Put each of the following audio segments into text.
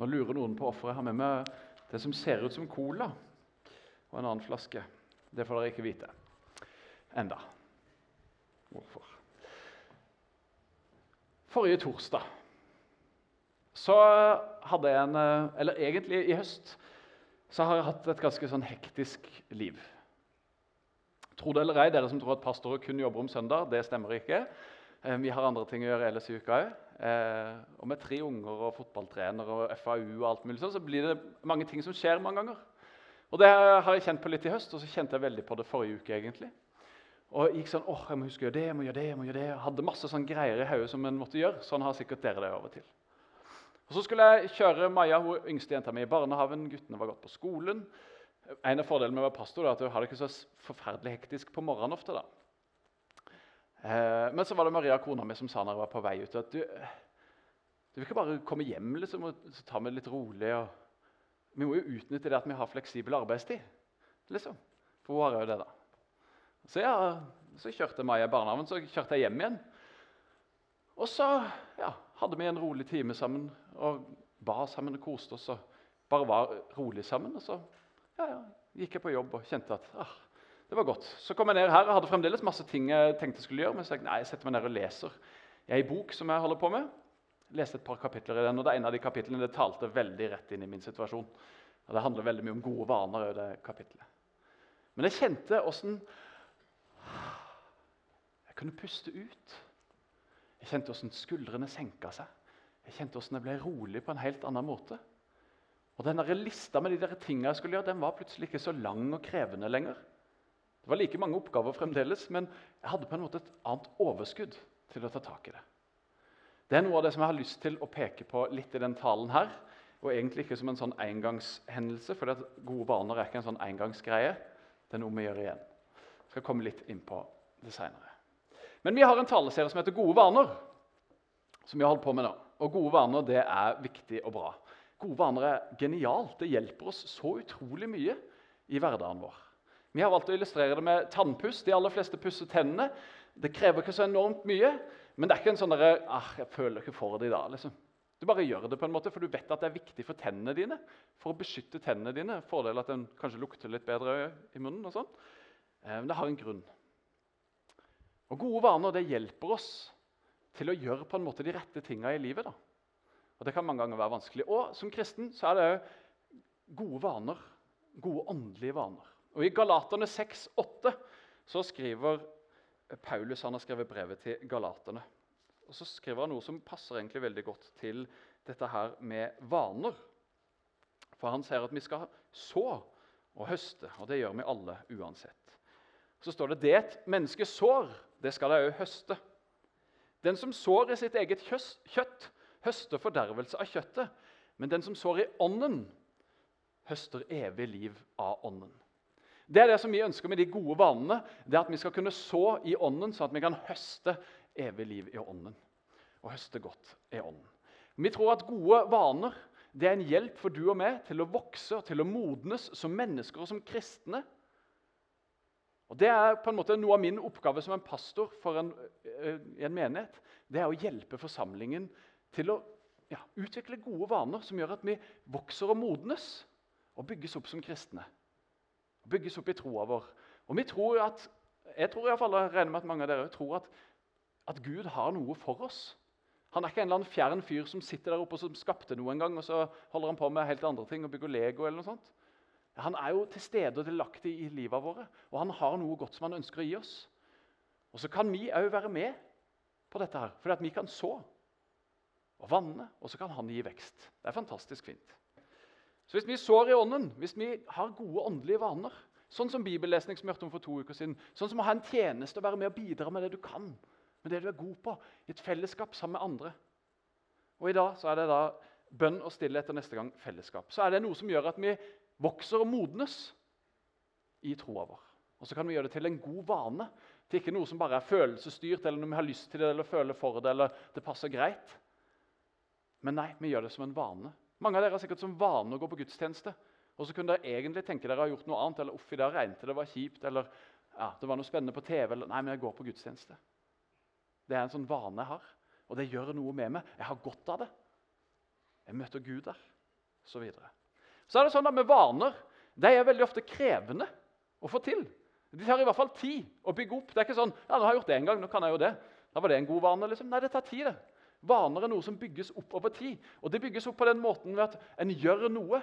Nå lurer noen på hvorfor jeg har med meg det som ser ut som cola, og en annen flaske. Det får dere ikke vite enda. Hvorfor? Forrige torsdag så hadde jeg en Eller egentlig i høst så har jeg hatt et ganske sånn hektisk liv. Tro det eller ei, dere som tror at pastorer kun jobber om søndag, det stemmer ikke. Eh, vi har andre ting å gjøre ellers i uka òg. Eh, og med tre unger og fotballtrener og FAU og alt mulig sånn, så blir det mange ting som skjer mange ganger. Og Det har jeg kjent på litt i høst, og så kjente jeg veldig på det forrige uke. egentlig. Og jeg gikk sånn, åh, jeg må huske å gjøre det, jeg må gjøre det, jeg må gjøre det. Jeg hadde masse sånn greier i hodet som en måtte gjøre. Sånn har sikkert dere det og til. Og Så skulle jeg kjøre Maja, hun yngste jenta mi, i barnehagen. Guttene var gått på skolen. En av fordelene med å være pastor er at du har det ikke så forferdelig hektisk på morgenen ofte. da. Eh, men så var det Maria, kona mi, som sa når jeg var på vei ut at du, du vil ikke bare komme hjem liksom, og ta meg det litt rolig. Og, vi må jo utnytte det at vi har fleksibel arbeidstid. liksom. For hun har jo det, da. Så, ja, så kjørte Maja i barnehagen, så kjørte jeg hjem igjen. Og så ja, hadde vi en rolig time sammen og ba sammen og koste oss. og Bare var rolig sammen. Og så ja, gikk jeg på jobb og kjente at ah, det var godt. Så kom jeg ned her og hadde fremdeles masse ting jeg tenkte jeg skulle gjøre. Men så jeg, nei, jeg setter meg ned og leser i ei bok som jeg holder på med. Leste et par kapitler i den, og det ene av de kapitlene det talte veldig rett inn i min situasjon. Og Det handler veldig mye om gode vaner. det kapitlet. Men jeg kjente åssen jeg kunne puste ut. Jeg kjente åssen skuldrene senka seg. Jeg kjente åssen jeg ble rolig på en helt annen måte. Og den Lista med de der tingene jeg skulle gjøre, den var plutselig ikke så lang og krevende lenger. Det var like mange oppgaver fremdeles, men jeg hadde på en måte et annet overskudd til å ta tak i det. Det er noe av det som jeg har lyst til å peke på litt i den talen her. Og egentlig ikke som en sånn engangshendelse, for gode vaner er ikke en sånn engangsgreie. Det er noe vi gjør igjen. Jeg skal komme litt inn på det seinere. Men vi har en taleserie som heter Gode vaner. som vi har holdt på med nå. Og Gode vaner det er viktig og bra. Gode vaner er genialt. Det hjelper oss så utrolig mye i hverdagen vår. Vi har valgt å illustrere det med tannpuss. De aller fleste pusser tennene. Det krever ikke så enormt mye, men det er ikke en sånn derre ah, 'Jeg føler ikke for det i dag.' liksom. Du bare gjør det, på en måte, for du vet at det er viktig for tennene dine. For å beskytte tennene dine. Fordel at den kanskje lukter litt bedre i munnen. og sånn. Eh, men det har en grunn. Og Gode vaner det hjelper oss til å gjøre på en måte de rette tinga i livet. da. Og Det kan mange ganger være vanskelig. Og Som kristen så er det gode vaner, gode åndelige vaner. Og I Galaterne 6,8 så skriver Paulus han har skrevet brevet til galaterne. Og Så skriver han noe som passer egentlig veldig godt til dette her med vaner. For han sier at vi skal så og høste, og det gjør vi alle uansett. Så står det det et menneske sår, det skal de òg høste. Den som sår i sitt eget kjøtt, høster fordervelse av kjøttet. Men den som sår i ånden, høster evig liv av ånden. Det er det som vi ønsker med de gode vanene. det er At vi skal kunne så i ånden, sånn at vi kan høste evig liv i ånden. Og høste godt i ånden. Vi tror at gode vaner det er en hjelp for du og meg til å vokse og til å modnes som mennesker og som kristne. Og Det er på en måte noe av min oppgave som en pastor for en, eh, en menighet. Det er å hjelpe forsamlingen til å ja, utvikle gode vaner som gjør at vi vokser og modnes og bygges opp som kristne. Bygges opp i troa vår. Og vi tror at, Jeg tror i hvert fall, jeg regner med at mange av dere tror at, at Gud har noe for oss. Han er ikke en eller annen fjern fyr som sitter der oppe og som skapte noe en gang, og så holder han på med helt andre ting og bygger Lego. eller noe sånt. Han er jo til stede og delaktig i livet våre, og han har noe godt som han ønsker å gi oss. Og Så kan vi òg være med på dette, her, fordi at vi kan så og vanne, og så kan han gi vekst. Det er fantastisk fint. Så Hvis vi sår i ånden, hvis vi har gode åndelige vaner, sånn som bibellesning som vi hørte om for to uker siden, sånn som å ha en tjeneste og være med og bidra med det du kan, med det du er god på, i et fellesskap sammen med andre Og I dag så er det da bønn og stillhet og neste gang fellesskap. Så er det noe som gjør at vi vokser og modnes i troa vår. Og så kan vi gjøre det til en god vane. Til ikke noe som bare er følelsesstyrt, eller når vi har lyst til det, eller føler for det, eller det passer greit. Men nei, vi gjør det som en vane. Mange av dere har sikkert som vane å gå på gudstjeneste. Og så kunne dere egentlig tenke dere har gjort noe annet, eller uff, i dag regnet det var kjipt, eller ja, det var noe spennende på TV. eller Nei, men jeg går på gudstjeneste. Det er en sånn vane jeg har, og det gjør noe med meg. Jeg har godt av det. Jeg møter Gud der. Så, videre. så er det sånn at med vaner de er veldig ofte krevende å få til. De tar i hvert fall tid å bygge opp. Det er ikke sånn ja, nå har jeg gjort det en gang, nå kan jeg jo det. Da var det en god vane. liksom. Nei, det tar tid. det. Vaner er noe som bygges opp over tid. Og det bygges opp på den måten ved at en gjør noe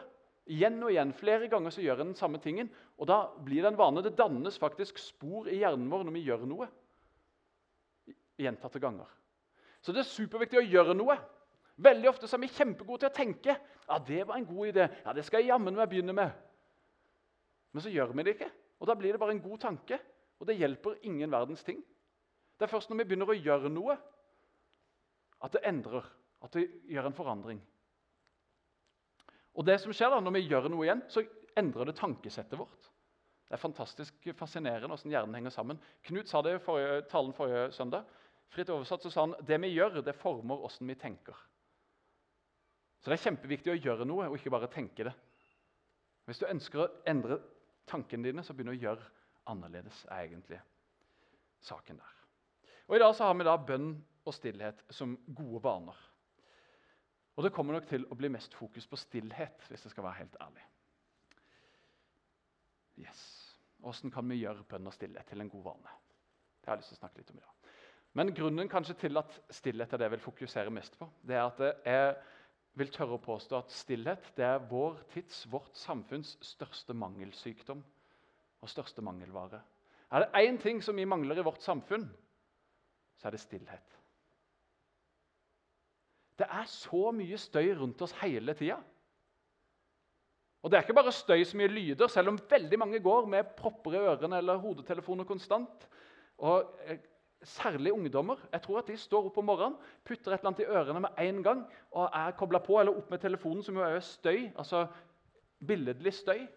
igjen og igjen. Flere ganger så gjør en den samme tingen. Og da blir det en vane. Det dannes faktisk spor i hjernen vår når vi gjør noe. Gjentatte ganger. Så det er superviktig å gjøre noe. Veldig ofte så er vi kjempegode til å tenke. Ja, det var en god idé. Ja, det skal jeg jammen meg begynne med. Men så gjør vi det ikke. Og Da blir det bare en god tanke, og det hjelper ingen verdens ting. Det er først når vi begynner å gjøre noe, at det endrer, at det gjør en forandring. Og det som skjer da, Når vi gjør noe igjen, så endrer det tankesettet vårt. Det er fantastisk fascinerende hvordan hjernen henger sammen. Knut sa det i forrige, talen forrige søndag. Fritt oversatt så sa han det vi gjør, det former hvordan vi tenker. Så det er kjempeviktig å gjøre noe, og ikke bare tenke det. Hvis du ønsker å endre tankene dine, så begynner du å gjøre annerledes, er egentlig saken der. Og I dag så har vi da bønn og stillhet som gode vaner. Og det kommer nok til å bli mest fokus på stillhet, hvis jeg skal være helt ærlig. Yes. Hvordan kan vi gjøre bønn og stillhet til en god vane? Det har jeg lyst til å snakke litt om i dag. Men grunnen kanskje til at stillhet er det jeg vil fokusere mest på, det er at jeg vil tørre å påstå at stillhet det er vår tids, vårt samfunns største mangelsykdom og største mangelvare. Er det én ting som vi mangler i vårt samfunn, så er det stillhet. Det er så mye støy rundt oss hele tida. Og det er ikke bare støy som gir lyder, selv om veldig mange går med propper i ørene eller hodetelefoner konstant. Og eh, Særlig ungdommer. Jeg tror at De står opp om morgenen, putter et eller annet i ørene med en gang og er kobla på eller opp med telefonen, som jo er støy, altså billedlig støy.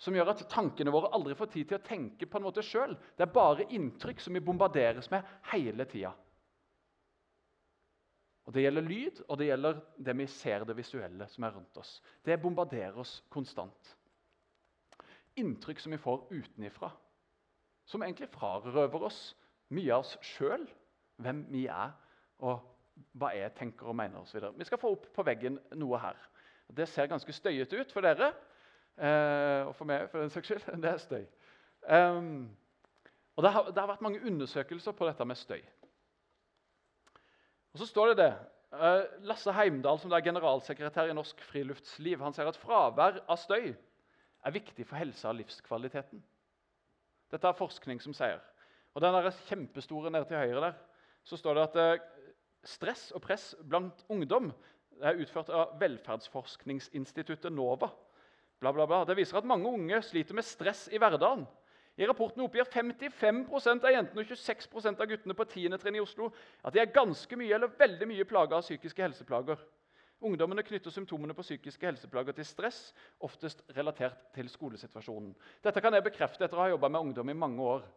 Som gjør at tankene våre aldri får tid til å tenke på en måte sjøl. Det er bare inntrykk som vi bombarderes med hele tida. Og Det gjelder lyd, og det gjelder det vi ser, det visuelle som er rundt oss. Det bombarderer oss konstant. Inntrykk som vi får utenifra, som egentlig frarøver oss mye av oss sjøl, hvem vi er, og hva jeg tenker og mener osv. Vi skal få opp på veggen noe her. Det ser ganske støyete ut for dere, eh, og for meg for den saks skyld. Det er støy. Um, og det har, det har, vært mange undersøkelser på dette med støy. Og så står det det. Eh, Lasse Heimdal, som er generalsekretær i Norsk Friluftsliv, han sier at fravær av støy er viktig for helsa og livskvaliteten. Dette er forskning som sier. Og den der kjempestore nede til høyre der, så står det at eh, stress og press blant ungdom er utført av velferdsforskningsinstituttet NOVA. Bla, bla, bla. Det viser at mange unge sliter med stress i hverdagen. I rapporten oppgir 55% av jentene og 26% av guttene på 10. trinn i Oslo at de er ganske mye eller veldig mye plaga av psykiske helseplager. Ungdommene knytter symptomene på psykiske helseplager til stress, oftest relatert til skolesituasjonen. Dette kan jeg bekrefte etter å ha jobba med ungdom i mange år.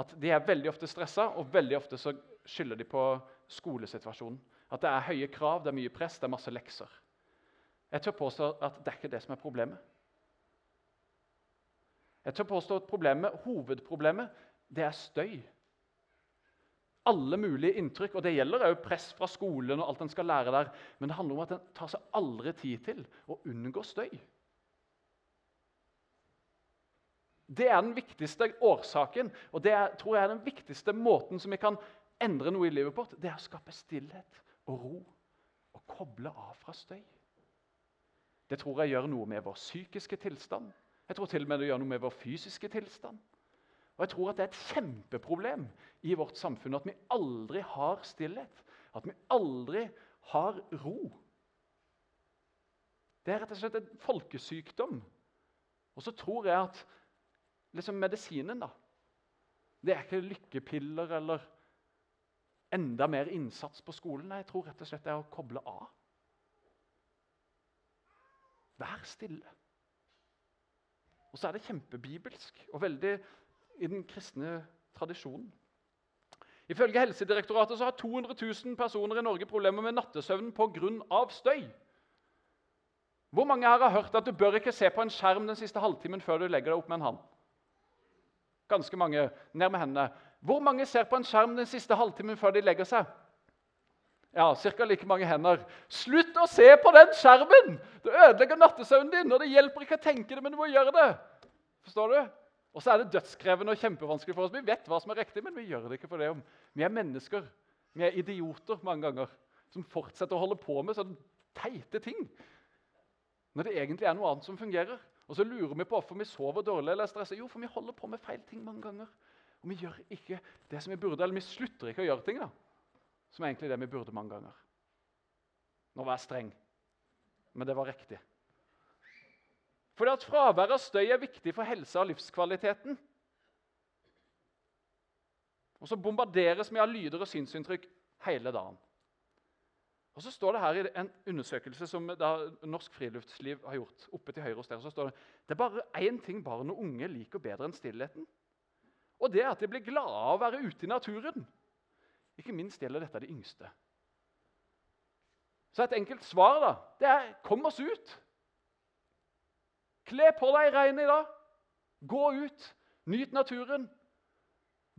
At De er veldig ofte stressa, og veldig ofte så skylder de på skolesituasjonen. At det er høye krav, det er mye press, det er masse lekser. Jeg tør påstå at det er ikke det som er problemet. Jeg tør påstå at problemet, Hovedproblemet det er støy. Alle mulige inntrykk, og det gjelder òg press fra skolen. og alt en skal lære der, Men det handler om at en tar seg aldri tid til å unngå støy. Det er den viktigste årsaken, og det er, tror jeg er den viktigste måten som vi kan endre noe i livet vårt. Det er å skape stillhet og ro og koble av fra støy. Det tror jeg gjør noe med vår psykiske tilstand. Jeg tror til og med det gjør noe med vår fysiske tilstand. Og jeg tror at det er et kjempeproblem i vårt samfunn at vi aldri har stillhet. At vi aldri har ro. Det er rett og slett en folkesykdom. Og så tror jeg at liksom medisinen da, Det er ikke lykkepiller eller enda mer innsats på skolen. Nei, jeg tror rett og slett det er å koble av. Vær stille. Og så er det kjempebibelsk og veldig i den kristne tradisjonen. Ifølge Helsedirektoratet så har 200 000 personer i Norge problemer med nattesøvnen pga. støy. Hvor mange her har hørt at du bør ikke se på en skjerm den siste halvtimen før du legger deg opp med en hand? Ganske mange. Ned med hendene. Hvor mange ser på en skjerm den siste halvtimen før de legger seg? Ja, Ca. like mange hender. Slutt å se på den skjermen! Det ødelegger nattesøvnen din, og det hjelper ikke å tenke det, men du må gjøre det. Forstår du? Og så er det dødskrevende og kjempevanskelig for oss. Vi vet hva som er riktig, men vi gjør det ikke for det. om. Vi er mennesker. Vi er idioter mange ganger som fortsetter å holde på med sånne teite ting. Når det egentlig er noe annet som fungerer. Og så lurer vi på hvorfor vi sover dårlig eller er stresset. Jo, for vi holder på med feil ting mange ganger. Og vi gjør ikke det som vi burde, eller vi slutter ikke å gjøre ting da, som er egentlig det vi burde mange ganger. Nå var jeg streng, men det var riktig. Fordi at Fravær av støy er viktig for helsa og livskvaliteten. Og så bombarderes vi av lyder og synsinntrykk hele dagen. Og så står det her i en undersøkelse som Norsk Friluftsliv har gjort. oppe til høyre hos dere, så står Det det er bare én ting barn og unge liker bedre enn stillheten. Og det er at de blir glade av å være ute i naturen. Ikke minst gjelder dette de yngste. Så et enkelt svar da, det er kom oss ut. Kle på deg regnet i dag. Gå ut. Nyt naturen.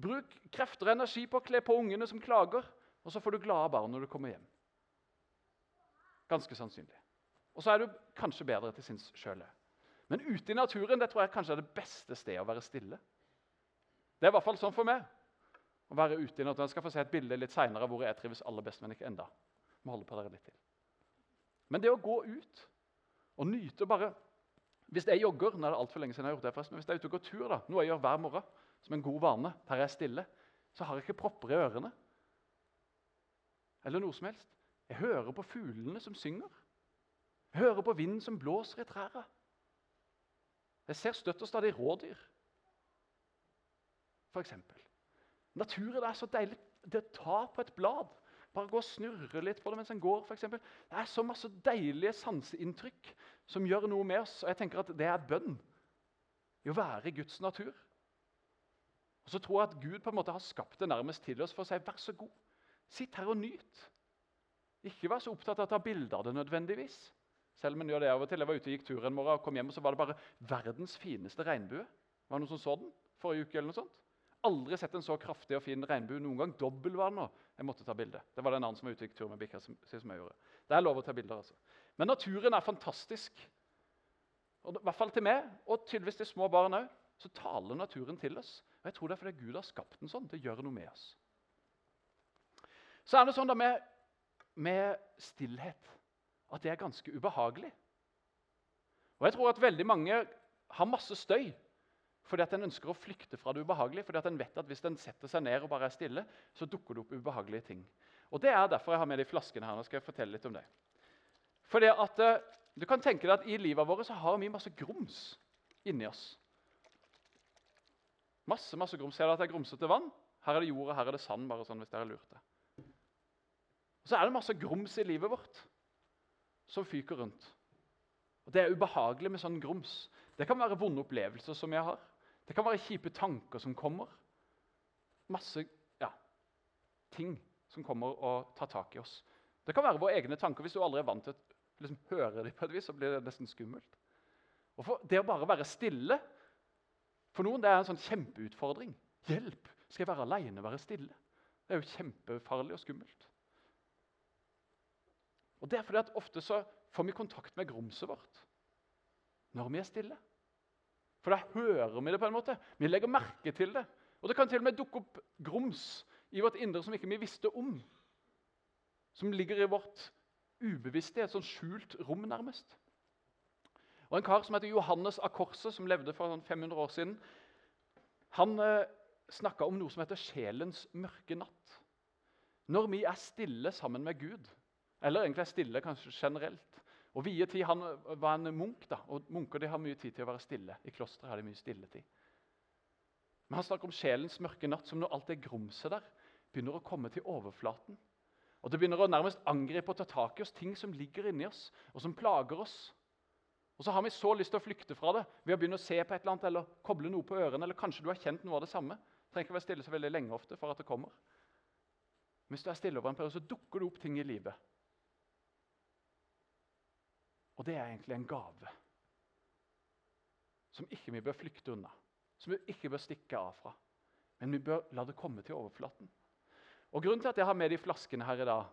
Bruk krefter og energi på å kle på ungene som klager, og så får du glade barn når du kommer hjem. Ganske sannsynlig. Og så er du kanskje bedre til sinns sjøl. Men ute i naturen det tror jeg kanskje er det beste stedet å være stille. Det er i hvert fall sånn for meg. Å være ute i naturen. Jeg skal få se et bilde litt seinere hvor jeg trives aller best, men ikke enda. Må holde på dere litt til. Men det å gå ut og nyte bare Hvis jeg jogger nå er det alt for lenge siden jeg har gjort det forresten, men hvis jeg er ute og går tur, da, noe jeg gjør hver morgen, som en god vane, der jeg er stille, så har jeg ikke propper i ørene. Eller noe som helst. Jeg hører på fuglene som synger. Jeg hører på vinden som blåser i trærne. Jeg ser støtt og stadig rådyr, f.eks. Naturen er så deilig. Det ta på et blad, bare gå og snurre litt på det mens en går, f.eks. Det er så masse deilige sanseinntrykk som gjør noe med oss. Og jeg tenker at det er bønn i å være i Guds natur. Og så tror jeg at Gud på en måte har skapt det nærmest til oss for å si vær så god. Sitt her og nyt. Ikke vær så opptatt av å ta bilder av det nødvendigvis. Selv om en gjør det av og til. Jeg var ute og gikk tur en morgen og kom hjem, og så var det bare verdens fineste regnbue. Var det noen som så den forrige uke? eller noe sånt? Aldri sett en så kraftig og fin regnbue noen gang. Dobbel var den nå. Jeg måtte ta bilde. Det var den andre som var ute i tur med bikkja. Det er lov å ta bilder, altså. Men naturen er fantastisk. Og I hvert fall til meg, og tydeligvis til små barn òg, så taler naturen til oss. Og Jeg tror det er fordi Gud har skapt den sånn. Det gjør noe med oss. Så er det sånn da med, med stillhet at det er ganske ubehagelig. Og jeg tror at veldig mange har masse støy fordi at en ønsker å flykte fra det ubehagelige. fordi at en vet at Hvis en setter seg ned og bare er stille, så dukker det opp ubehagelige ting. Og Det er derfor jeg har med de flaskene her. Nå skal jeg fortelle litt om det. Fordi at uh, Du kan tenke deg at i livet vårt så har vi masse grums inni oss. Masse masse grums. Ser dere at det er grumsete vann? Her er det jord, og her er det sand. bare sånn hvis dere lurte. Og Så er det masse grums i livet vårt som fyker rundt. Og Det er ubehagelig med sånn grums. Det kan være vonde opplevelser som jeg har. Det kan være kjipe tanker som kommer. Masse ja, ting som kommer og tar tak i oss. Det kan være våre egne tanker. Hvis du aldri er vant til å liksom, høre dem, på et vis, så blir det nesten skummelt. Og for Det å bare være stille for noen det er en sånn kjempeutfordring. Hjelp! Skal jeg være aleine og være stille? Det er jo kjempefarlig og skummelt. Og det er fordi at Ofte så får vi kontakt med grumset vårt når vi er stille. For da hører vi det på en måte. Vi legger merke til det. Og det kan til og med dukke opp grums i vårt indre som ikke vi visste om. Som ligger i vårt ubevisste, et sånn skjult rom, nærmest. Og En kar som heter Johannes av Korset, som levde for 500 sånn år siden, han eh, snakka om noe som heter sjelens mørke natt. Når vi er stille sammen med Gud, eller egentlig er stille kanskje generelt og vie tid, Han var en munk, da, og munker de har mye tid til å være stille. I klosteret har de mye stilletid. Men han snakker om sjelens mørke natt som når alt det grumset der begynner å komme til overflaten. Og Det begynner å nærmest angripe og ta tak i oss ting som ligger inni oss, og som plager oss. Og så har vi så lyst til å flykte fra det ved å begynne å se på et eller annet eller koble noe på ørene. Eller kanskje du har kjent noe av det samme. Det trenger ikke være stille så veldig lenge ofte for at det kommer. Hvis du er stille over en periode, så dukker det opp ting i livet. Og det er egentlig en gave som ikke vi bør flykte unna, som vi ikke bør stikke av fra. Men vi bør la det komme til overflaten. Og Grunnen til at jeg har med de flaskene her i dag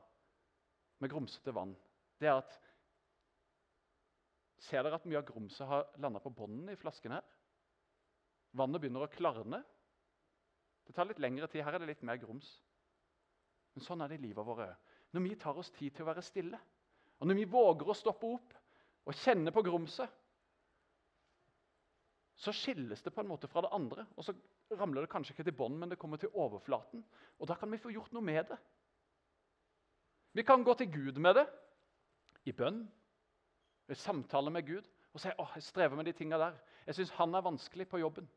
med grumsete vann, det er at Ser dere at mye av grumset har landa på bunnen i flasken her? Vannet begynner å klarne. Det tar litt lengre tid. Her er det litt mer grums. Men sånn er det i livet vårt Når vi tar oss tid til å være stille, og når vi våger å stoppe opp og kjenner på grumset, så skilles det på en måte fra det andre. Og så ramler det kanskje ikke til bånn, men det kommer til overflaten. Og da kan vi få gjort noe med det. Vi kan gå til Gud med det i bønn, i samtale med Gud, og si åh, jeg strever med de tinga der. Jeg syns han er vanskelig på jobben.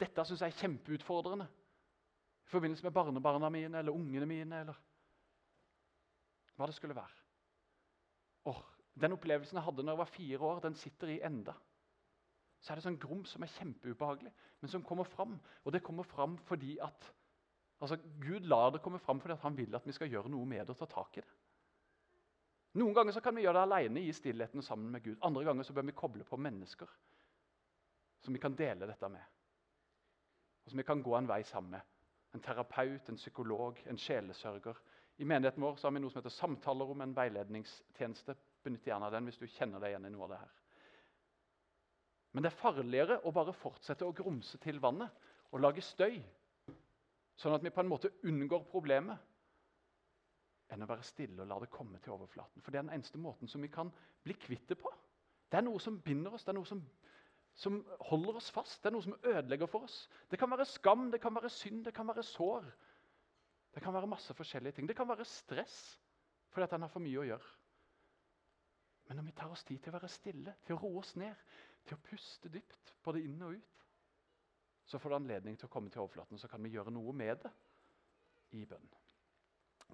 Dette syns jeg er kjempeutfordrende i forbindelse med barnebarna mine eller ungene mine. eller hva det skulle være. Oh, den opplevelsen jeg hadde når jeg var fire år, den sitter i enda. Så er det sånn grums som er kjempeubehagelig, men som kommer fram. Og det kommer fram fordi at altså Gud lar det komme fram fordi han vil at vi skal gjøre noe med det og ta tak i det. Noen ganger så kan vi gjøre det alene i stillheten sammen med Gud. Andre ganger så bør vi koble på mennesker som vi kan dele dette med. Og som vi kan gå en vei sammen med. En terapeut, en psykolog, en sjelesørger. I menigheten vår har vi noe som heter samtalerom, en veiledningstjeneste. Benytt gjerne av den hvis du kjenner deg igjen i noe av det her. Men det er farligere å bare fortsette å grumse til vannet og lage støy, sånn at vi på en måte unngår problemet, enn å være stille og la det komme til overflaten. For det er den eneste måten som vi kan bli kvitt det på. Det er noe som binder oss, det er noe som, som holder oss fast, det er noe som ødelegger for oss. Det kan være skam, det kan være synd, det kan være sår. Det kan være masse forskjellige ting. Det kan være stress fordi at han har for mye å gjøre. Men når vi tar oss tid til å være stille, til å roe oss ned, til å puste dypt både inn og ut, så får du anledning til å komme til overflaten, så kan vi gjøre noe med det i bønn.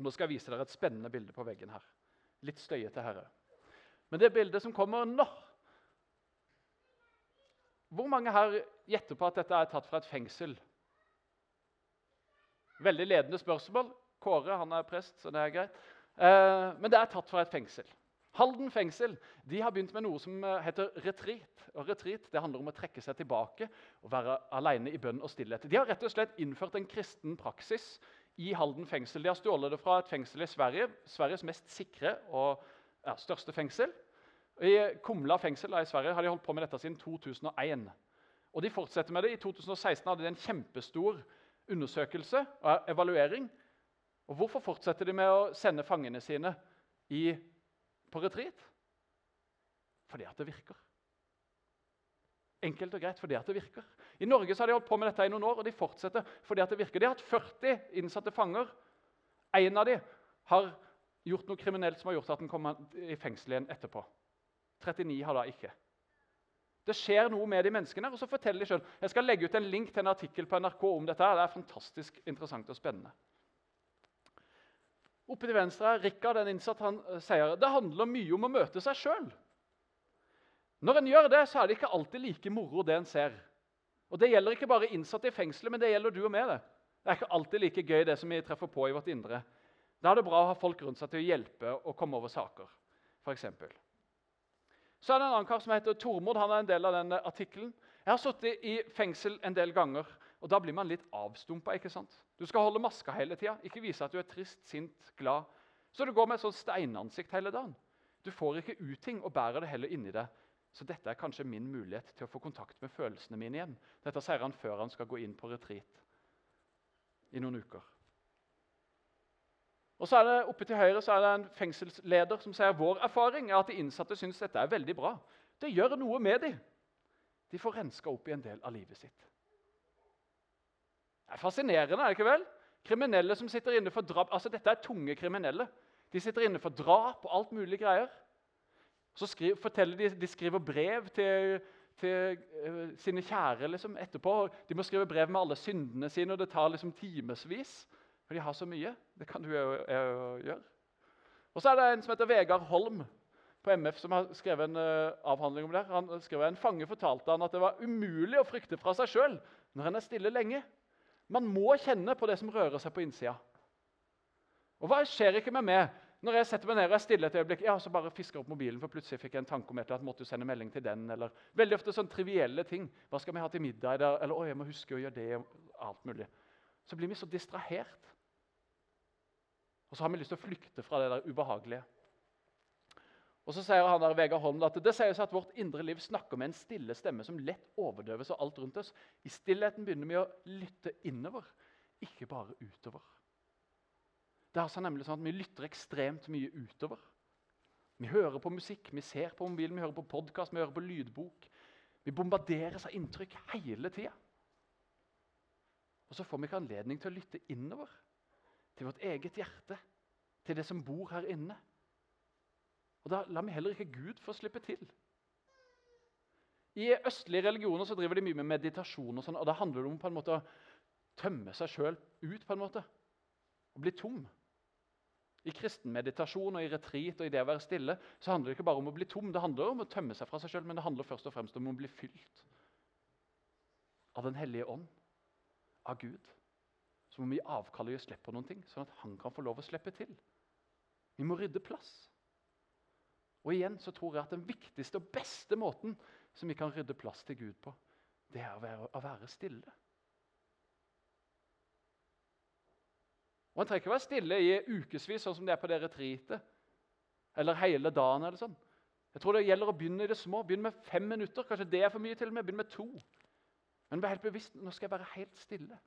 Nå skal jeg vise dere et spennende bilde på veggen her. Litt støyete herre. Men det bildet som kommer nå Hvor mange her gjetter på at dette er tatt fra et fengsel? Veldig ledende spørsmål. Kåre han er prest, så det er greit. Eh, men det er tatt fra et fengsel. Halden fengsel de har begynt med noe som eh, heter retreat. Og retreat det handler om å trekke seg tilbake og være alene i bønn og stillhet. De har rett og slett innført en kristen praksis i Halden fengsel. De har stjålet det fra et fengsel i Sverige, Sveriges mest sikre og ja, største fengsel. I Kumla fengsel i Sverige har de holdt på med dette siden 2001. Og de fortsetter med det. I 2016 hadde de en kjempestor undersøkelse og evaluering. Og Hvorfor fortsetter de med å sende fangene sine i på retreat? Fordi at det virker. Enkelt og greit fordi at det virker. I Norge så har de holdt på med dette i noen år, og de fortsetter fordi at det virker. De har hatt 40 innsatte fanger. En av dem har gjort noe kriminelt som har gjort at han kommer i fengsel igjen etterpå. 39 har da ikke. Det skjer noe med de menneskene, og så forteller de selv. Jeg skal legge ut en link til en artikkel på NRK om dette. her. Det er fantastisk interessant og spennende. Oppe til venstre er Rikard, den innsatt, han eh, sier det handler mye om å møte seg sjøl. Når en gjør det, så er det ikke alltid like moro, det en ser. Og Det gjelder ikke bare innsatte i fengselet, men det gjelder du og meg. Det Det er ikke alltid like gøy, det som vi treffer på i vårt indre. Da er det bra å ha folk rundt seg til å hjelpe og komme over saker. Eksempel. Så er det en annen kar som heter Tormod. Han er en del av den artikkelen. Jeg har sittet i fengsel en del ganger. Og Da blir man litt avstumpa. ikke sant? Du skal holde maska hele tida, ikke vise at du er trist, sint, glad. Så du går med et sånt steinansikt hele dagen. Du får ikke ut ting og bærer det heller inni deg. Så dette er kanskje min mulighet til å få kontakt med følelsene mine igjen. Dette sier han før han skal gå inn på retreat i noen uker. Og så er det Oppe til høyre så er det en fengselsleder som sier vår erfaring er at de innsatte syns dette er veldig bra. Det gjør noe med dem. De får renska opp i en del av livet sitt. Det er fascinerende, er det ikke vel? Kriminelle som sitter inne for drap. Altså, Dette er tunge kriminelle. De sitter inne for drap og alt mulig greier. Så skriver, forteller de, de skriver brev til, til uh, sine kjære liksom, etterpå. De må skrive brev med alle syndene sine, og det tar liksom timevis. For de har så mye. Det kan du jo gjøre. Og så er det en som heter Vegard Holm på MF som har skrevet en uh, avhandling om det. Han skrev En fange fortalte han at det var umulig å frykte fra seg sjøl når en er stille lenge. Man må kjenne på det som rører seg på innsida. Og hva skjer ikke med meg når jeg setter meg ned og er stille et øyeblikk? Ja, så bare fisker opp mobilen, for plutselig fikk jeg en tanke om et eller annet, måtte jo sende melding til den, eller Veldig ofte sånn trivielle ting. Hva skal vi ha til middag? Eller å, jeg må huske å gjøre det. alt mulig. Så blir vi så distrahert. Og så har vi lyst til å flykte fra det der ubehagelige. Og så sier han der, Vegard Holm at det sier seg at vårt indre liv snakker med en stille stemme som lett overdøves av alt rundt oss. I stillheten begynner vi å lytte innover, ikke bare utover. Det er altså nemlig sånn at Vi lytter ekstremt mye utover. Vi hører på musikk, vi ser på mobilen, vi hører på podkast, vi hører på lydbok. Vi bombarderes av inntrykk hele tida. Og så får vi ikke anledning til å lytte innover, til vårt eget hjerte, til det som bor her inne. Og Da lar vi heller ikke Gud få slippe til. I østlige religioner så driver de mye med meditasjon, og sånn, og da handler det om på en måte å tømme seg sjøl ut. på en måte, Og bli tom. I kristen meditasjon og i retreat og i det å være stille så handler det ikke bare om å bli tom, det handler om å tømme seg fra seg sjøl, men det handler først og fremst om å bli fylt av Den hellige ånd, av Gud. Så må vi avkalle og gi slipp på noen ting, sånn at han kan få lov å slippe til. Vi må rydde plass. Og igjen så tror jeg at Den viktigste og beste måten som vi kan rydde plass til Gud på, det er å være, å være stille. Og En trenger ikke være stille i ukevis, sånn som det er på det retreatet. Eller hele dagen. eller sånn. Jeg tror Det gjelder å begynne i det små. Begynn med fem minutter. Kanskje det er for mye til og med. Begynn med to. Men vær helt bevisst nå skal jeg være helt stille.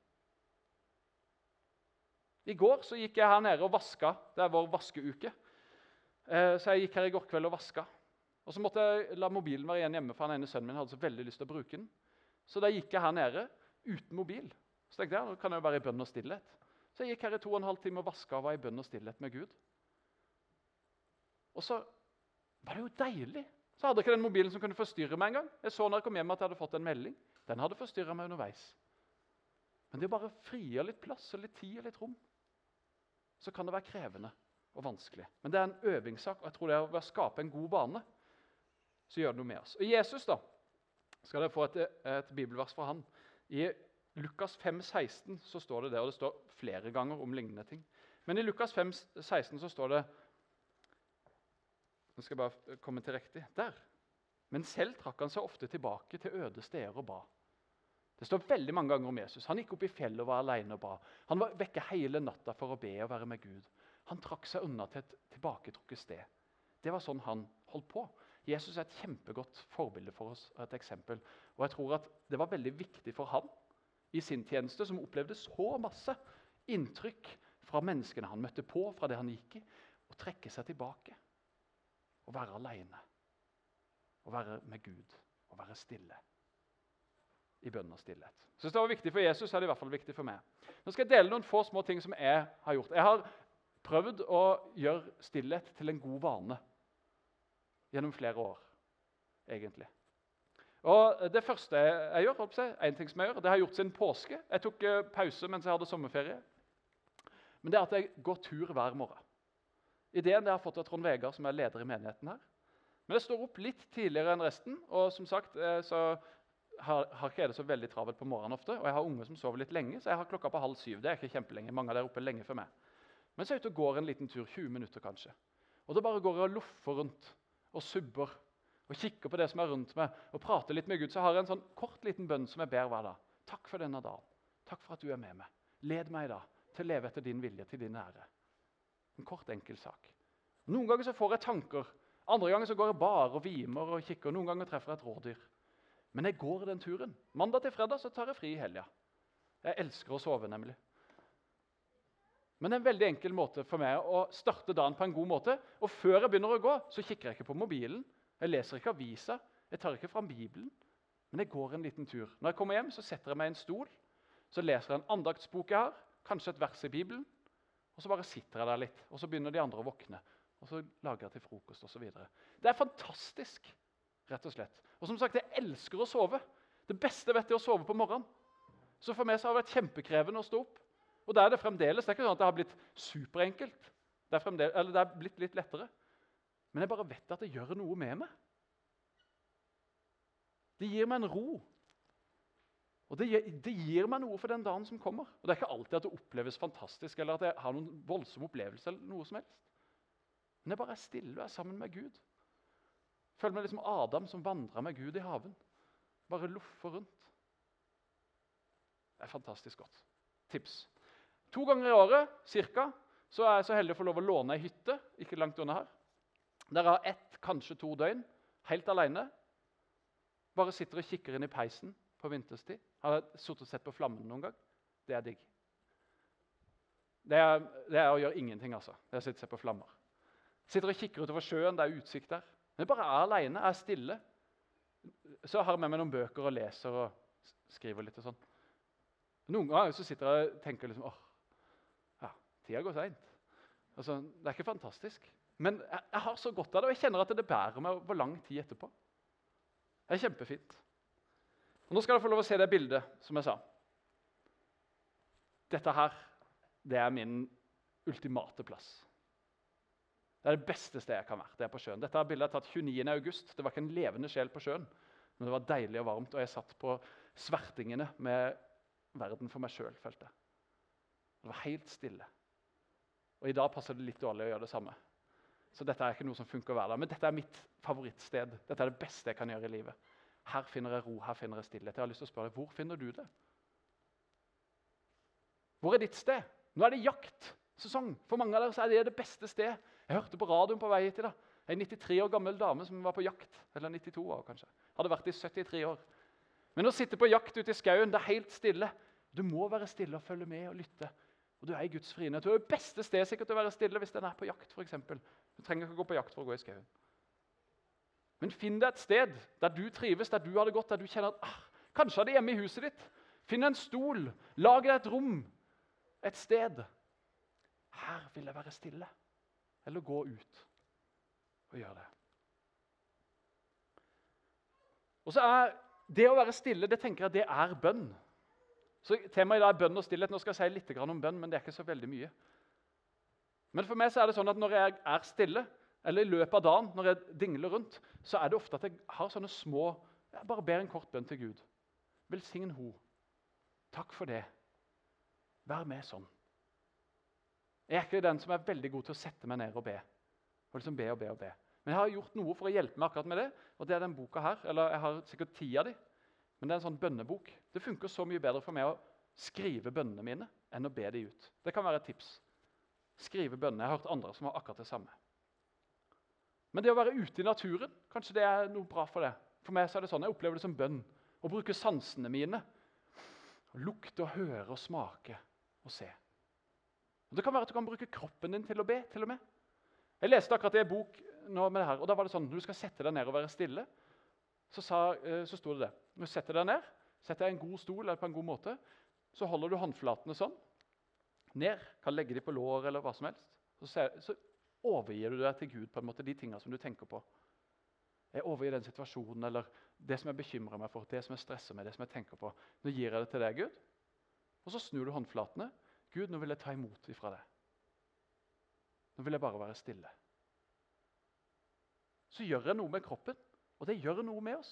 I går så gikk jeg her nede og vaska. Det er vår vaskeuke. Eh, så jeg gikk her i går kveld og vaska. Og så måtte jeg la mobilen være igjen hjemme, for han ene sønnen min hadde så veldig lyst til å bruke den. Så da gikk jeg her nede uten mobil. Så tenkte jeg, nå kan jeg jo være i bønn og stillhet. Så jeg gikk her i to og en halv time og vaska og var i bønn og stillhet med Gud. Og så var det jo deilig. Så hadde jeg ikke den mobilen som kunne forstyrre meg engang. Jeg så når jeg kom hjem at jeg hadde fått en melding. Den hadde forstyrra meg underveis. Men det å bare frigjøre litt plass og litt tid og litt rom, så kan det være krevende og vanskelig. Men det er en øvingssak, og jeg tror det er å skape en god bane så gjør det noe med oss. Og Jesus da, skal dere få et, et bibelvers fra han. I Lukas 5, 16 så står det det, og det står flere ganger om lignende ting. Men i Lukas 5, 16 så står det Nå skal jeg bare komme til riktig. Der. Men selv trakk han seg ofte tilbake til øde steder og ba. Det står veldig mange ganger om Jesus. Han gikk opp i fjellet og var alene og ba. Han var vekke hele natta for å be og være med Gud. Han trakk seg unna til et tilbaketrukket sted. Det var sånn han holdt på. Jesus er et kjempegodt forbilde for oss. et eksempel. Og jeg tror at Det var veldig viktig for han i sin tjeneste, som opplevde så masse inntrykk fra menneskene han møtte på, fra det han gikk i, å trekke seg tilbake og være alene. Å være med Gud og være stille i bønn og stillhet. Jeg synes det var viktig for Jesus, er det i hvert fall viktig for meg. Nå skal jeg dele noen få små ting som jeg har gjort. Jeg har prøvd å gjøre stillhet til en god vane gjennom flere år, egentlig. Og Det første jeg gjør, en ting som jeg gjør, det har jeg gjort siden påske. Jeg tok eh, pause mens jeg hadde sommerferie. Men det er at jeg går tur hver morgen. Ideen det har jeg fått av Trond Vegard, som er leder i menigheten her. Men jeg står opp litt tidligere enn resten. og som sagt eh, så har, har ikke det så veldig travelt på morgenen ofte. Og jeg har unge som sover litt lenge, så jeg har klokka på halv syv. Det er ikke kjempelenge. Mange av dere er oppe lenge før meg. Men så er jeg ute og går en liten tur, 20 minutter kanskje. Og da bare går jeg og loffer rundt og subber og kikker på det som er rundt meg, og prater litt med Gud, så har jeg en sånn kort liten bønn som jeg ber hver dag. Takk for denne dagen. Takk for at du er med meg. Led meg da til å leve etter din vilje, til din ære. En kort, enkel sak. Noen ganger så får jeg tanker. Andre ganger så går jeg bare og vimer og kikker. Noen ganger treffer jeg et rådyr. Men jeg går den turen. Mandag til fredag så tar jeg fri i helga. Jeg elsker å sove, nemlig. Men det er en veldig enkel måte for meg å starte dagen på en god måte. Og før jeg begynner å gå, så kikker jeg ikke på mobilen. Jeg leser ikke avisa. Jeg tar ikke fram Bibelen. Men jeg går en liten tur. Når jeg kommer hjem, så setter jeg meg i en stol. Så leser jeg en andaktsbok jeg har, kanskje et vers i Bibelen. Og så bare sitter jeg der litt, og så begynner de andre å våkne. Og så lager jeg til frokost osv. Det er fantastisk, rett og slett. Og som sagt, jeg elsker å sove. Det beste vet jeg å sove på morgenen. Så for meg så har det vært kjempekrevende å stå opp. Og det er det fremdeles. Det er ikke sånn at det har blitt superenkelt. Det er, eller det er blitt litt lettere. Men jeg bare vet at det gjør noe med meg. Det gir meg en ro. Og det gir, det gir, meg noe for den dagen som kommer. Og Det er ikke alltid at det oppleves fantastisk eller at jeg har noen voldsom opplevelse. eller noe som helst. Men jeg bare er stille og er sammen med Gud. Føler meg liksom Adam som vandrer med Gud i haven. Bare loffer rundt. Det er fantastisk godt. Tips. To ganger i året cirka, så er jeg så heldig å få lov å låne ei hytte ikke langt unna her. Dere har ett, kanskje to døgn helt alene. Bare sitter og kikker inn i peisen på vinterstid. Har jeg sittet og sett på flammene noen gang? Det er digg. Det er, det er å gjøre ingenting, altså. Det er å sitte og se på flammer. Sitter og kikker utover sjøen, det er utsikt der. Men jeg bare er alene, er stille. Så har jeg med meg noen bøker og leser og skriver litt. og sånn. Noen ganger så sitter jeg og tenker liksom, åh, ja, tida går seint. Altså, det er ikke fantastisk. Men jeg, jeg, har så godt av det, og jeg kjenner at det bærer meg over lang tid etterpå. Det er kjempefint. Og Nå skal dere få lov å se det bildet som jeg sa. Dette her, det er min ultimate plass. Det er det beste stedet jeg kan være. det er på sjøen. Dette bildet er tatt 29. august. Det var ikke en levende sjel på sjøen, men det var deilig og varmt. Og jeg satt på svertingene med verden for meg sjøl, følte. Det var helt stille. Og i dag passer det litt dårlig å gjøre det samme. Så dette er ikke noe som funker hver dag. Men dette er mitt favorittsted. Dette er det beste jeg kan gjøre i livet. Her finner jeg ro, her finner jeg stillhet. Jeg har lyst til å spørre deg, Hvor finner du det? Hvor er ditt sted? Nå er det jaktsesong. For mange av dere er det det beste sted. Jeg hørte på radioen på vei hit i dag. En 93 år gammel dame som var på jakt. Eller 92 år, kanskje. Hadde vært i 73 år. Men å sitte på jakt ute i skauen, det er helt stille. Du må være stille og følge med og lytte. Og Du er i Guds frihet. Du er det beste sted sikkert å være stille hvis den er på jakt. For eksempel. du trenger ikke gå på jakt for å gå i skauen. Men finn deg et sted der du trives, der du har det godt, der du kjenner at ah, Kanskje er det hjemme i huset ditt. Finn en stol. Lag deg et rom. Et sted. Her vil jeg være stille. Eller gå ut og gjøre det. Og så er Det å være stille det tenker jeg, det er bønn. Så Temaet i dag er bønn og stillhet. Nå skal jeg si litt om bønn, men det er ikke så veldig mye. Men for meg så er det sånn at når jeg er stille, eller i løpet av dagen, når jeg dingler rundt, så er det ofte at jeg har sånne små Jeg bare ber en kort bønn til Gud. Velsign ho. Takk for det. Vær med sånn. Jeg er ikke den som er veldig god til å sette meg ned og be. Og liksom be og be og be. Men jeg har gjort noe for å hjelpe meg akkurat med det. og det er den boka her. Eller jeg har sikkert ti av de. Men det er en sånn bønnebok. Det funker så mye bedre for meg å skrive bønnene mine enn å be de ut. Det kan være et tips. Skrive bønnene. Jeg har hørt andre som har akkurat det samme. Men det å være ute i naturen, kanskje det er noe bra for det. For meg så er det sånn, Jeg opplever det som bønn. Å bruke sansene mine. Lukte og høre og smake og se. Og Det kan være at du kan bruke kroppen din til å be. til og med. Jeg leste akkurat i en bok nå med det her, og da var det sånn, når du skal sette deg ned og være stille, så, sa, eh, så sto det det. Når du setter deg ned, setter deg i en god stol eller på en god måte, så holder du håndflatene sånn ned. Kan legge dem på lår eller hva som helst. Så, så overgir du deg til Gud på en måte de tingene som du tenker på. Jeg overgir den situasjonen eller det som jeg bekymrer meg for, det som jeg stresser med, det som jeg tenker på. Nå gir jeg det til deg, Gud. Og så snur du håndflatene. Gud, nå vil jeg ta imot ifra deg. Nå vil jeg bare være stille. Så gjør jeg noe med kroppen, og det gjør noe med oss.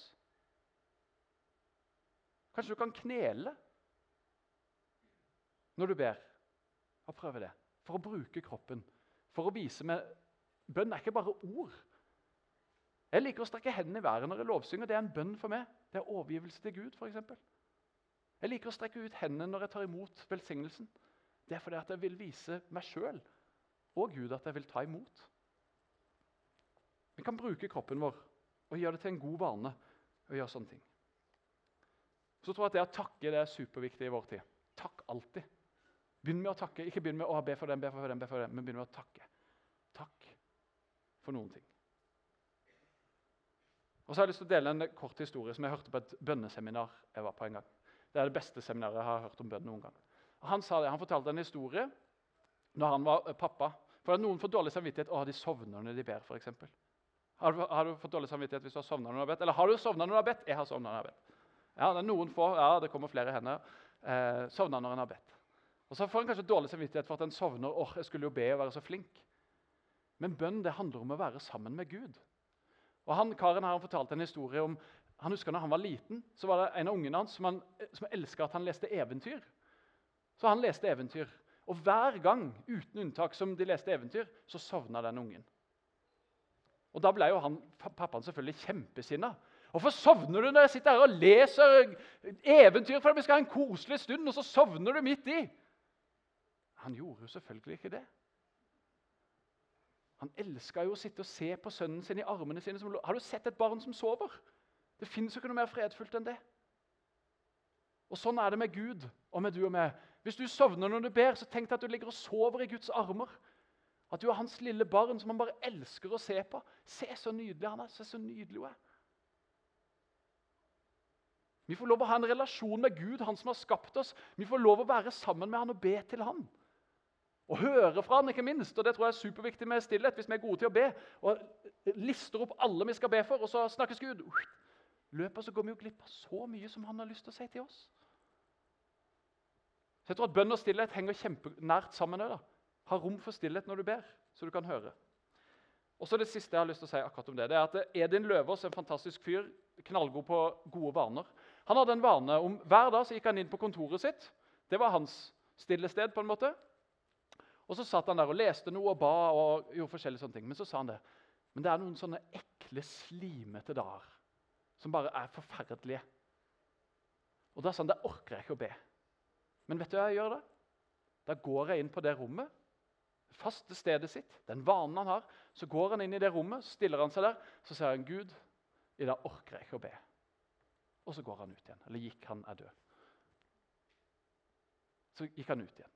Kanskje du kan knele når du ber. Og prøve det. For å bruke kroppen. For å vise med Bønn er ikke bare ord. Jeg liker å strekke hendene i været når jeg lovsynger. Det er en bønn for meg. Det er overgivelse til Gud, f.eks. Jeg liker å strekke ut hendene når jeg tar imot velsignelsen. Det er fordi at jeg vil vise meg sjøl og Gud at jeg vil ta imot. Vi kan bruke kroppen vår og gjøre det til en god vane å gjøre sånne ting. Så tror jeg at det å takke det er superviktig i vår tid. Takk alltid. Begynn med å takke. Ikke begynn med å be for den, be for den, be for den, men begynn med å takke. Takk for noen ting. Og så har jeg lyst til å dele en kort historie som jeg hørte på et bønneseminar jeg var på en gang. Det er det beste seminaret jeg har hørt om bønn noen gang. Han, sa det, han fortalte en historie når han var pappa. For Noen får dårlig samvittighet å, de sovner når de ber. For har, du, har du fått dårlig samvittighet hvis du har sovna når du har bedt? Eller har du sovna når du har bedt? Jeg har sovna når jeg har bedt. Ja, det er noen få, ja, det kommer flere hender. Eh, sovna når en har bedt. Og Så får en kanskje dårlig samvittighet for at en sovner. åh, jeg skulle jo be og være så flink. Men bønn det handler om å være sammen med Gud. Og han, Karen her, han fortalte en historie om han husker når han var liten, så var det en av ungene hans som, som elska at han leste eventyr. Så han leste eventyr. Og hver gang uten unntak, som de leste eventyr, så sovna den ungen. Og Da ble jo han, pappaen selvfølgelig kjempesinna. Hvorfor sovner du når jeg sitter her og leser eventyr for at vi skal ha en koselig stund, og så sovner du midt i? Han gjorde jo selvfølgelig ikke det. Han elska jo å sitte og se på sønnen sin i armene sine. Som, har du sett et barn som sover? Det fins ikke noe mer fredfullt enn det. Og Sånn er det med Gud og med du og meg. Hvis du sovner når du ber, så tenk deg at du ligger og sover i Guds armer. At du er hans lille barn som han bare elsker å se på. Se så nydelig han er. Se så nydelig hun er. Vi får lov å ha en relasjon med Gud, han som har skapt oss. Vi får lov å være sammen med han og be til han. Og høre fra han, ikke minst. Og det tror jeg er superviktig med stillhet. Hvis vi er gode til å be og lister opp alle vi skal be for, og så snakkes Gud Løper så går vi jo glipp av så mye som han har lyst til å si til oss. Så jeg tror at Bønn og stillhet henger kjempenært sammen. Da. Ha rom for stillhet når du ber, så du kan høre. Og så Det siste jeg har lyst til å si akkurat om det, det er at Edin Løvaas, en fantastisk fyr, knallgod på gode vaner, han hadde en vane om Hver dag så gikk han inn på kontoret sitt. Det var hans stillested. på en måte. Og Så satt han der og leste noe og ba og gjorde forskjellige sånne ting. Men så sa han det. Men det er noen sånne ekle, slimete dager som bare er forferdelige. Og Da sa han det orker jeg ikke å be. Men vet du hva jeg gjør da? Da går jeg inn på det rommet, faste stedet sitt, den vanen han har. Så går han inn i det rommet, stiller han seg der, så sier han, 'Gud, i dag orker jeg ikke å be.' Og så går han ut igjen. Eller gikk han er død. Så gikk han ut igjen.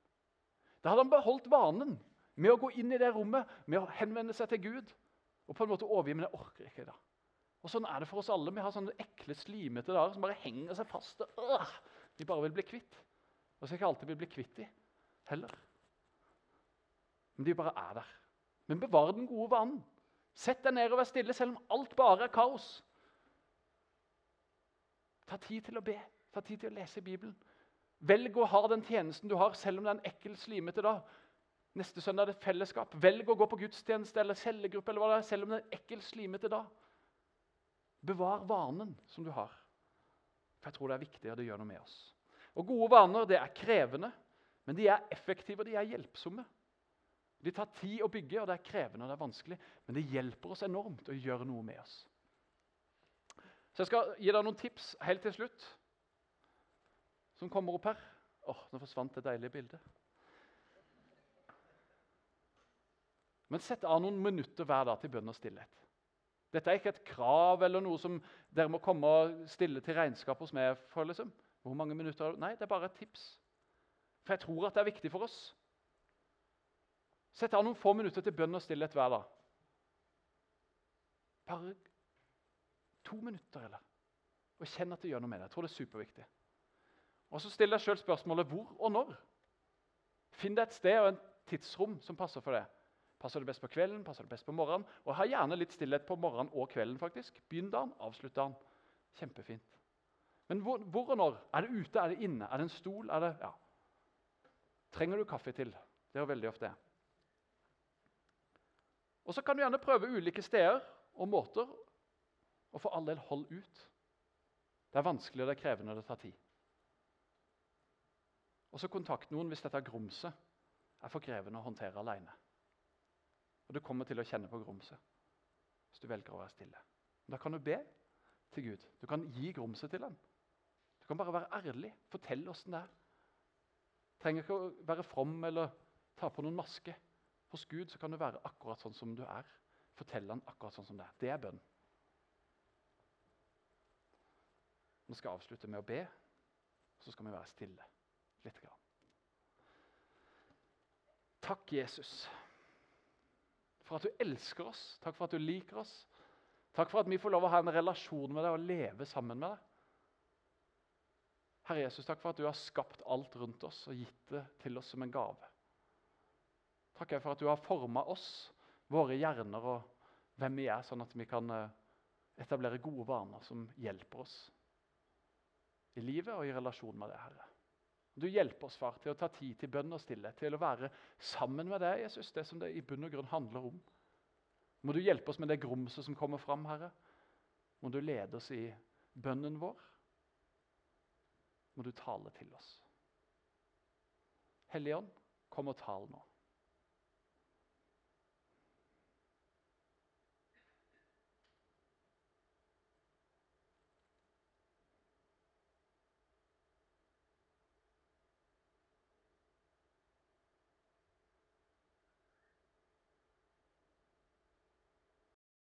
Da hadde han beholdt vanen med å gå inn i det rommet, med å henvende seg til Gud. Og på en måte overgi, men jeg orker ikke da. Og Sånn er det for oss alle. Vi har sånne ekle, slimete dager som bare henger seg fast. Og, øh, vi bare vil bli kvitt. Og så er ikke alltid vi blir kvitt dem heller. Men de bare er der. Men bevar den gode vanen. Sett deg ned og vær stille, selv om alt bare er kaos. Ta tid til å be. Ta tid til å lese Bibelen. Velg å ha den tjenesten du har, selv om det er en ekkel, slimete dag. Neste søndag er det fellesskap. Velg å gå på gudstjeneste eller cellegruppe, eller hva det er, selv om det er en ekkel, slimete dag. Bevar vanen som du har. For jeg tror det er viktig, og det gjør noe med oss. Og Gode vaner det er krevende, men de er effektive og de er hjelpsomme. De tar tid å bygge, og det er krevende og det er vanskelig, men det hjelper oss enormt å gjøre noe med oss. Så jeg skal gi deg noen tips helt til slutt, som kommer opp her. Åh, Nå forsvant det deilige bildet. Men sett av noen minutter hver dag til bønn og stillhet. Dette er ikke et krav eller noe som dere må komme og stille til regnskap hos meg for. liksom. Hvor mange minutter? Nei, det er bare et tips. For jeg tror at det er viktig for oss. Sett av noen få minutter til bønn og stillhet hver dag. Bare To minutter, eller? Og kjenn at det gjør noe med deg. Jeg tror det er superviktig. Og Så still deg sjøl spørsmålet hvor og når. Finn deg et sted og en tidsrom som passer for det. Passer det best på kvelden, passer det best på morgenen? Og Ha gjerne litt stillhet på morgenen og kvelden. faktisk. Begynn dagen, avslutt dagen. Kjempefint. Men hvor, hvor, og når? Er det ute, er det inne? Er det en stol? Det, ja. Trenger du kaffe til? Det er veldig ofte det. Og Så kan du gjerne prøve ulike steder og måter og for all del, hold ut. Det er vanskelig og det er krevende, og det tar tid. Og så kontakt noen hvis dette grumset er for krevende å håndtere alene. Og du kommer til å kjenne på grumset hvis du velger å være stille. Da kan du be til Gud. Du kan gi grumset til ham. Du kan bare være ærlig. Fortell åssen det er. Trenger ikke å være from eller ta på noen maske. Hos Gud så kan du være akkurat sånn som du er. Fortell han akkurat sånn som det er. Det er bønn. Nå skal jeg avslutte med å be, så skal vi være stille litt. Takk, Jesus, for at du elsker oss. Takk for at du liker oss. Takk for at vi får lov å ha en relasjon med deg og leve sammen med deg. Herre Jesus, takk for at du har skapt alt rundt oss og gitt det til oss som en gave. Takk for at du har forma oss, våre hjerner og hvem vi er, sånn at vi kan eh, etablere gode vaner som hjelper oss i livet og i relasjon med deg, Herre. Du hjelper oss, far, til å ta tid til bønn og stillhet, til å være sammen med deg, Jesus, det som det i bunn og grunn handler om. Må du hjelpe oss med det grumset som kommer fram, Herre. Må du lede oss i bønnen vår. Må du tale til oss. Hellige Ånd, kom og tal nå.